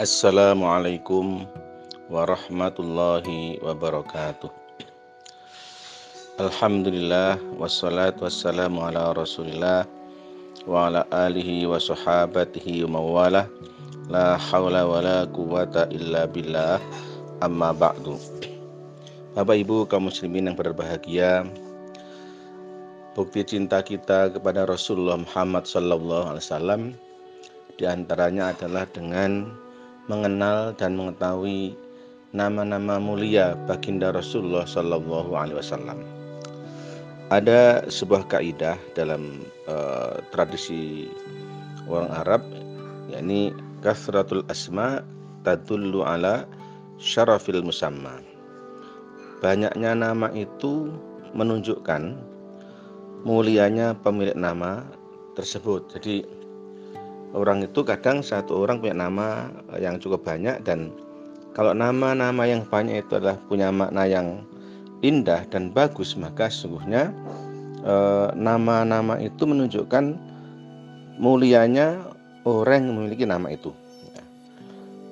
Assalamualaikum warahmatullahi wabarakatuh. Alhamdulillah wassalatu wassalamu ala rasulillah wa ala alihi wa sahabatihi wa mawalah. La hawla wa la quwata illa billah. Amma ba'du. Bapak Ibu kaum muslimin yang berbahagia Bukti cinta kita kepada Rasulullah Muhammad sallallahu alaihi wasallam di antaranya adalah dengan mengenal dan mengetahui nama-nama mulia baginda Rasulullah Sallallahu Alaihi Wasallam. Ada sebuah kaidah dalam uh, tradisi orang Arab, yakni kasratul asma tadullu ala syarafil musamma. Banyaknya nama itu menunjukkan mulianya pemilik nama tersebut. Jadi orang itu kadang satu orang punya nama yang cukup banyak dan kalau nama-nama yang banyak itu adalah punya makna yang indah dan bagus maka sesungguhnya eh, nama-nama itu menunjukkan mulianya orang yang memiliki nama itu.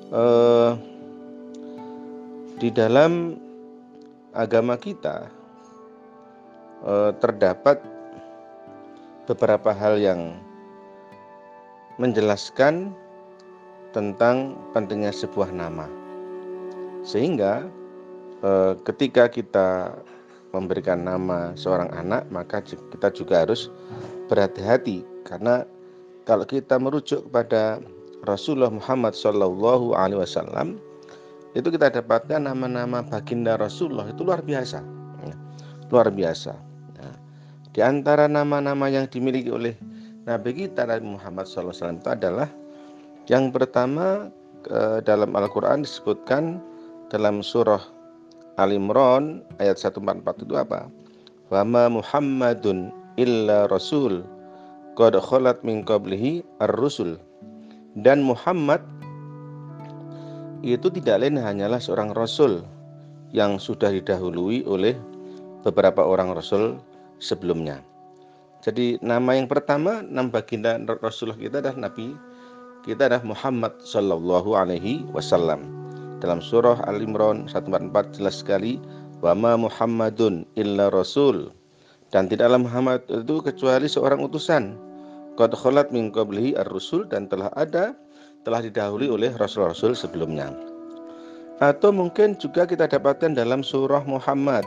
E, di dalam agama kita terdapat beberapa hal yang menjelaskan tentang pentingnya sebuah nama. Sehingga eh, ketika kita memberikan nama seorang anak, maka kita juga harus berhati-hati karena kalau kita merujuk kepada Rasulullah Muhammad Shallallahu Alaihi Wasallam itu kita dapatkan nama-nama baginda Rasulullah itu luar biasa, ya, luar biasa. Nah, di antara nama-nama yang dimiliki oleh Nabi kita Nabi Muhammad SAW itu adalah yang pertama dalam Al-Quran disebutkan dalam surah Al Imran ayat 144 itu apa? Wama Muhammadun illa rasul qad khalat min qablihi ar-rusul. Dan Muhammad itu tidak lain hanyalah seorang rasul yang sudah didahului oleh beberapa orang rasul sebelumnya. Jadi nama yang pertama nama baginda Rasulullah kita adalah Nabi kita adalah Muhammad Sallallahu Alaihi Wasallam. Dalam surah Al Imran 144 jelas sekali wama Muhammadun illa Rasul dan tidaklah Muhammad itu kecuali seorang utusan. Qad khalat min qablihi ar-rusul dan telah ada telah didahului oleh rasul-rasul sebelumnya. Atau mungkin juga kita dapatkan dalam surah Muhammad.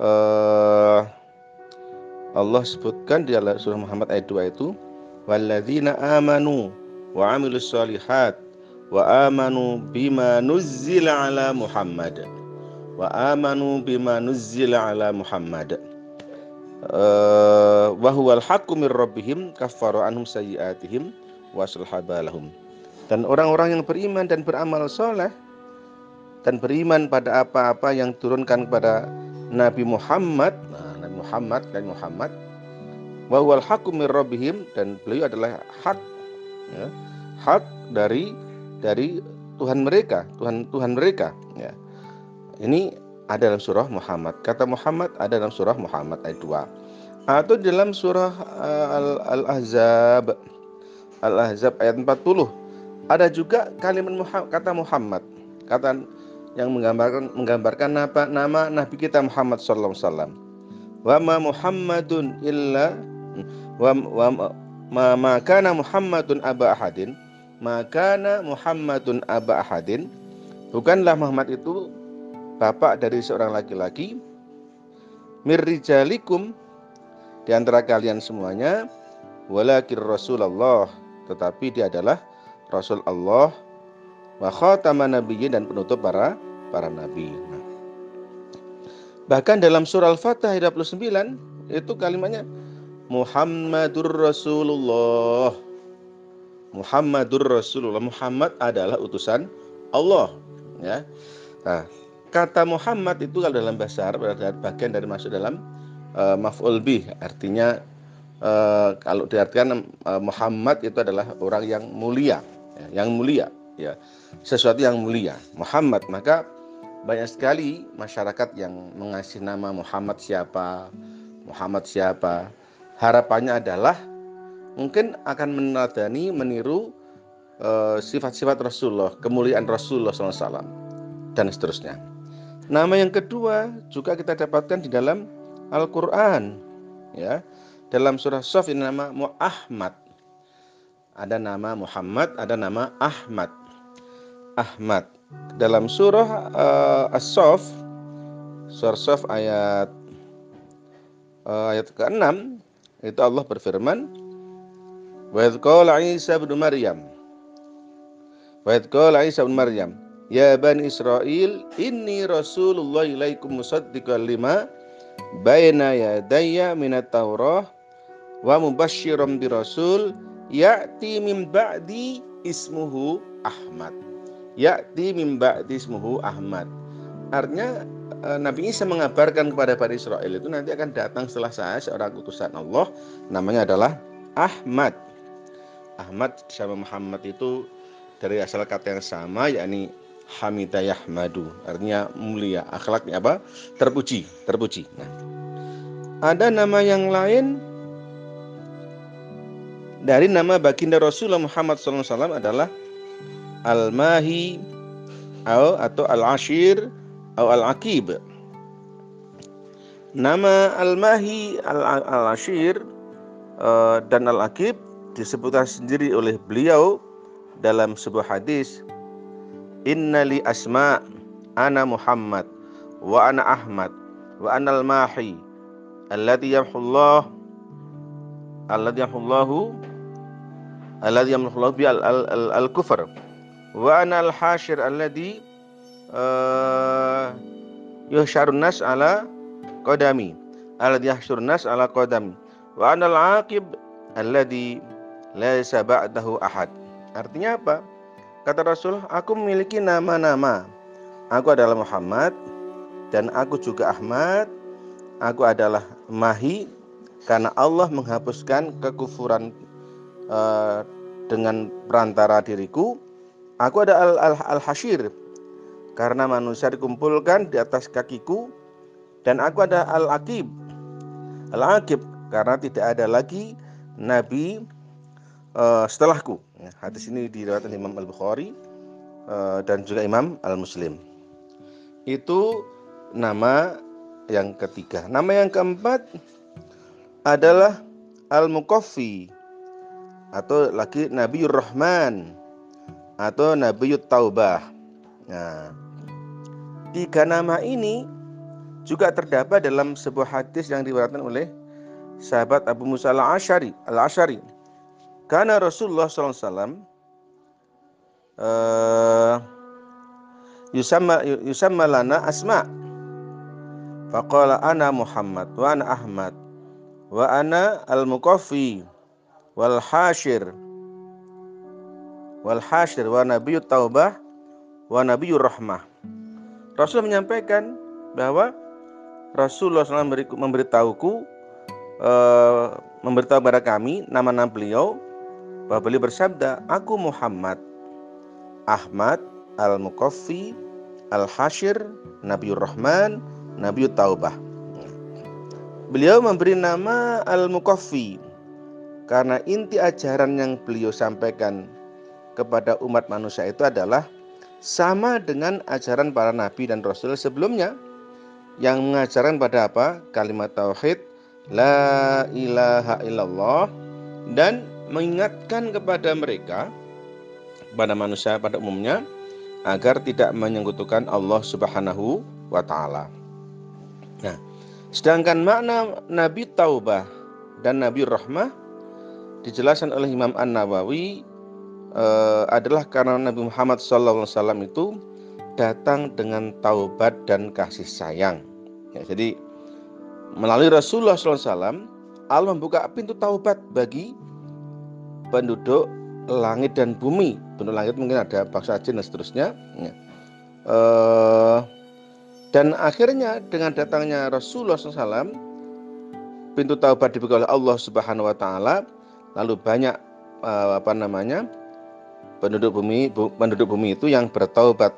Uh, Allah sebutkan di dalam surah Muhammad ayat 2 itu walladzina amanu wa amilus solihat wa amanu bima nuzzila ala Muhammad. Wa amanu bima nuzzila ala Muhammad. Uh, wa huwal haqqu mir rabbihim kaffara anhum sayyiatihim wa balahum. Dan orang-orang yang beriman dan beramal soleh dan beriman pada apa-apa yang turunkan kepada Nabi Muhammad Muhammad dan Muhammad wa huwal haqqu rabbihim dan beliau adalah hak ya, hak dari dari Tuhan mereka, Tuhan Tuhan mereka ya. Ini ada dalam surah Muhammad. Kata Muhammad ada dalam surah Muhammad ayat 2. Atau dalam surah uh, Al-Ahzab Al-Ahzab ayat 40 ada juga kalimat Muhammad, kata Muhammad kata yang menggambarkan menggambarkan nama, nama Nabi kita Muhammad sallallahu alaihi wasallam wa ma Muhammadun illa wa, wa ma, ma kana Muhammadun aba ahadin makana Muhammadun aba ahadin bukanlah Muhammad itu bapak dari seorang laki-laki mirrijalikum di antara kalian semuanya walakin Rasulullah tetapi dia adalah Rasul Allah wa khataman nabiyyin dan penutup para para nabi. Bahkan dalam surah Al-Fatah ayat 29 itu kalimatnya Muhammadur Rasulullah. Muhammadur Rasulullah. Muhammad adalah utusan Allah, ya. Nah, kata Muhammad itu kalau dalam bahasa Arab adalah bagian dari masuk dalam uh, maf'ul bih, artinya uh, kalau diartikan uh, Muhammad itu adalah orang yang mulia, ya, yang mulia, ya. Sesuatu yang mulia. Muhammad, maka banyak sekali masyarakat yang mengasih nama Muhammad siapa, Muhammad siapa. Harapannya adalah mungkin akan meneladani, meniru eh, sifat-sifat uh, Rasulullah, kemuliaan Rasulullah SAW dan seterusnya. Nama yang kedua juga kita dapatkan di dalam Al-Qur'an ya. Dalam surah Saf ini nama Muhammad. Ada nama Muhammad, ada nama Ahmad. Ahmad. Dalam surah uh, As-Saff surah Saf ayat uh, ayat ke-6 itu Allah berfirman Wa qala Isa bin Maryam Wa qala Isa bin Maryam Ya Bani Israel inni Rasulullah ilaikum musaddiqan lima baina yadayya minat Taurah wa mubasysyiran bi rasul ya'ti min ba'di ismuhu Ahmad. Ya'ti min ba'di ismuhu Ahmad. Artinya e, Nabi Isa mengabarkan kepada Bani Israel itu nanti akan datang setelah saya seorang utusan Allah namanya adalah Ahmad. Ahmad sama Muhammad itu dari asal kata yang sama yakni Hamidayah Madu artinya mulia akhlaknya apa terpuji terpuji nah ada nama yang lain dari nama baginda Rasulullah Muhammad SAW adalah Al-Mahi atau Al-Ashir atau Al-Aqib. Nama Al-Mahi, Al-Ashir eh, dan Al-Aqib disebutkan sendiri oleh beliau dalam sebuah hadis Innali asma ana Muhammad wa ana Ahmad wa ana al-mahi alladhi yamhullah alladhi yamhullahu alladhi yamhullahu bi al-kufr wa ana al-hashir alladhi uh, yuhsyarun nas ala qadami alladhi yahsyurun nas ala qadami wa ana al-aqib alladhi laysa ba'dahu ahad artinya apa Kata Rasul, aku memiliki nama-nama. Aku adalah Muhammad dan aku juga Ahmad. Aku adalah Mahi karena Allah menghapuskan kekufuran uh, dengan perantara diriku. Aku ada Al-Hashir karena manusia dikumpulkan di atas kakiku dan aku ada Al-Aqib. Al-Aqib karena tidak ada lagi nabi uh, setelahku. Ya, hadis ini diriwayatkan Imam Al Bukhari uh, dan juga Imam Al Muslim. Itu nama yang ketiga. Nama yang keempat adalah Al Mukaffi atau lagi Nabiur Rahman atau Nabiut Taubah. Nah, tiga nama ini juga terdapat dalam sebuah hadis yang diriwayatkan oleh sahabat Abu Musa al-Ashari al-Ashari karena Rasulullah SAW uh, yusamma, yusamma lana asma. Faqala ana Muhammad wa ana Ahmad wa ana al-muqaffi wal hashir wal hashir wa nabiyut taubah wa nabiyur rahmah. Rasul menyampaikan bahwa Rasulullah SAW memberitahuku uh, memberitahu kepada kami nama-nama beliau bahwa beliau bersabda, Aku Muhammad, Ahmad, Al-Mukaffi, Al-Hashir, Nabiur Rahman, Nabiur Taubah. Beliau memberi nama Al-Mukaffi karena inti ajaran yang beliau sampaikan kepada umat manusia itu adalah sama dengan ajaran para nabi dan rasul sebelumnya yang mengajarkan pada apa? Kalimat tauhid, la ilaha illallah dan mengingatkan kepada mereka pada manusia pada umumnya agar tidak menyekutukan Allah Subhanahu wa taala. Nah, sedangkan makna Nabi Taubah dan Nabi Rahmah dijelaskan oleh Imam An-Nawawi eh, adalah karena Nabi Muhammad SAW itu datang dengan taubat dan kasih sayang. Ya, jadi melalui Rasulullah SAW Allah membuka pintu taubat bagi penduduk langit dan bumi. Penduduk langit mungkin ada bangsa jin dan seterusnya. Ya. Uh, dan akhirnya dengan datangnya Rasulullah SAW, pintu taubat dibuka oleh Allah Subhanahu Wa Taala. Lalu banyak uh, apa namanya penduduk bumi penduduk bumi itu yang bertaubat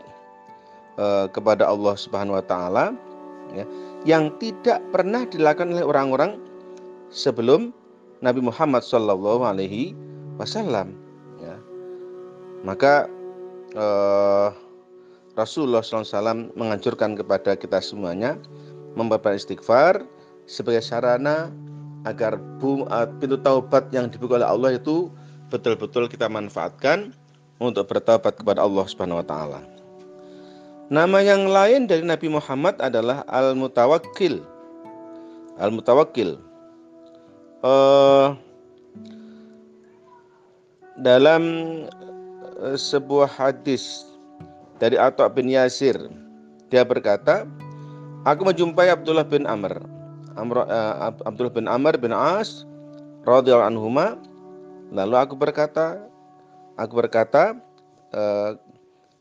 uh, kepada Allah Subhanahu Wa Taala, ya, yang tidak pernah dilakukan oleh orang-orang sebelum Nabi Muhammad Shallallahu Alaihi wasallam ya. Maka uh, Rasulullah SAW menganjurkan kepada kita semuanya memperbanyak istighfar sebagai sarana agar uh, pintu taubat yang dibuka oleh Allah itu betul-betul kita manfaatkan untuk bertobat kepada Allah Subhanahu wa taala. Nama yang lain dari Nabi Muhammad adalah Al-Mutawakkil. Al-Mutawakkil. Uh, dalam uh, sebuah hadis dari Atta bin Yasir, dia berkata, Aku menjumpai Abdullah bin Amr. Amr uh, Abdullah bin Amr bin As radhiyallahu anhuma. Lalu aku berkata, aku berkata, uh,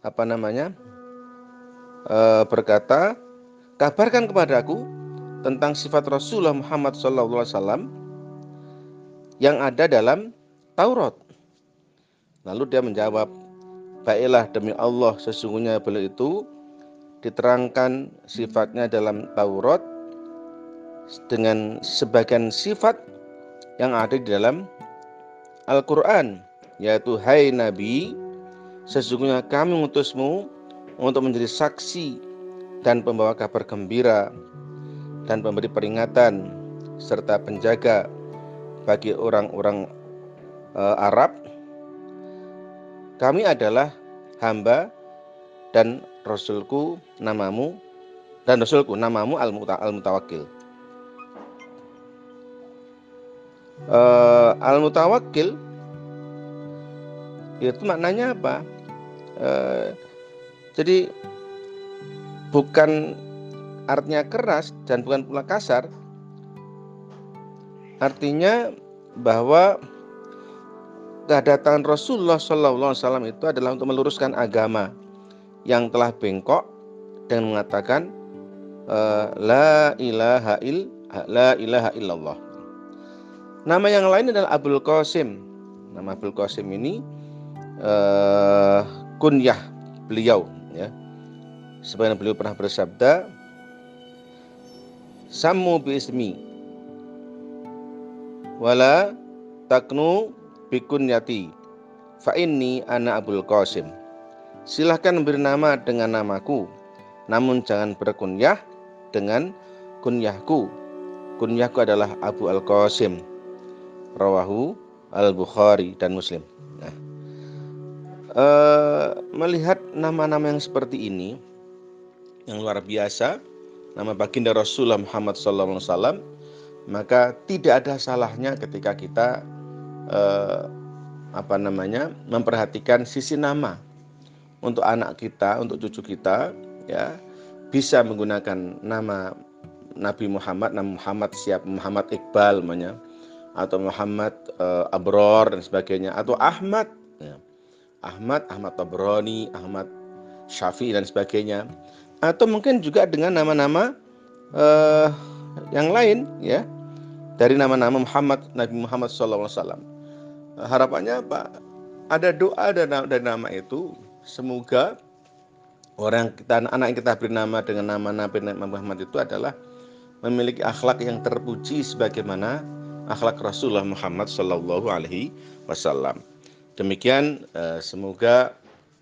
apa namanya? uh, berkata, kabarkan kepadaku tentang sifat Rasulullah Muhammad SAW yang ada dalam Taurat. Lalu dia menjawab, baiklah demi Allah sesungguhnya beliau itu diterangkan sifatnya dalam Taurat dengan sebagian sifat yang ada di dalam Al-Quran yaitu Hai Nabi sesungguhnya kami mengutusmu untuk menjadi saksi dan pembawa kabar gembira dan pemberi peringatan serta penjaga bagi orang-orang e, Arab. Kami adalah hamba dan rasulku namamu dan rasulku namamu al-mutawakil. E, al-mutawakil itu maknanya apa? E, jadi bukan artinya keras dan bukan pula kasar. Artinya bahwa kedatangan Rasulullah SAW itu adalah untuk meluruskan agama yang telah bengkok dan mengatakan eh, la ilaha il la ilaha illallah. Nama yang lain adalah Abdul Qasim. Nama Abdul Qasim ini uh, kunyah beliau ya. Sebagaimana beliau pernah bersabda, "Sammu bi ismi wala taknu bikunyati fa inni ana Abdul Qasim." Silahkan beri nama dengan namaku, namun jangan berkunyah dengan kunyahku. Kunyahku adalah Abu Al Qasim. Rawahu Al Bukhari dan Muslim. Uh, melihat nama-nama yang seperti ini yang luar biasa, nama baginda Rasulullah Muhammad SAW, maka tidak ada salahnya ketika kita uh, apa namanya memperhatikan sisi nama untuk anak kita, untuk cucu kita, ya bisa menggunakan nama Nabi Muhammad, nama Muhammad siap Muhammad Iqbal, namanya, atau Muhammad uh, Abror dan sebagainya, atau Ahmad. Ya Ahmad, Ahmad Tabrani, Ahmad Syafi'i dan sebagainya. Atau mungkin juga dengan nama-nama uh, yang lain ya dari nama-nama Muhammad Nabi Muhammad SAW. Harapannya apa? Ada doa dan nama itu semoga orang kita anak yang kita beri nama dengan nama Nabi Muhammad itu adalah memiliki akhlak yang terpuji sebagaimana akhlak Rasulullah Muhammad Wasallam. Demikian eh, semoga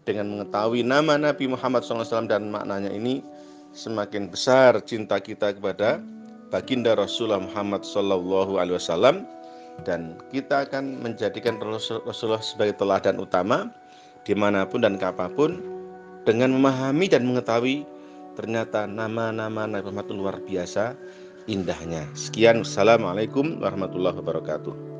dengan mengetahui nama Nabi Muhammad SAW dan maknanya ini semakin besar cinta kita kepada baginda Rasulullah Muhammad SAW dan kita akan menjadikan Rasulullah sebagai teladan utama di mana pun dan kapan pun dengan memahami dan mengetahui ternyata nama-nama Nabi Muhammad luar biasa indahnya. Sekian, Assalamualaikum warahmatullahi wabarakatuh.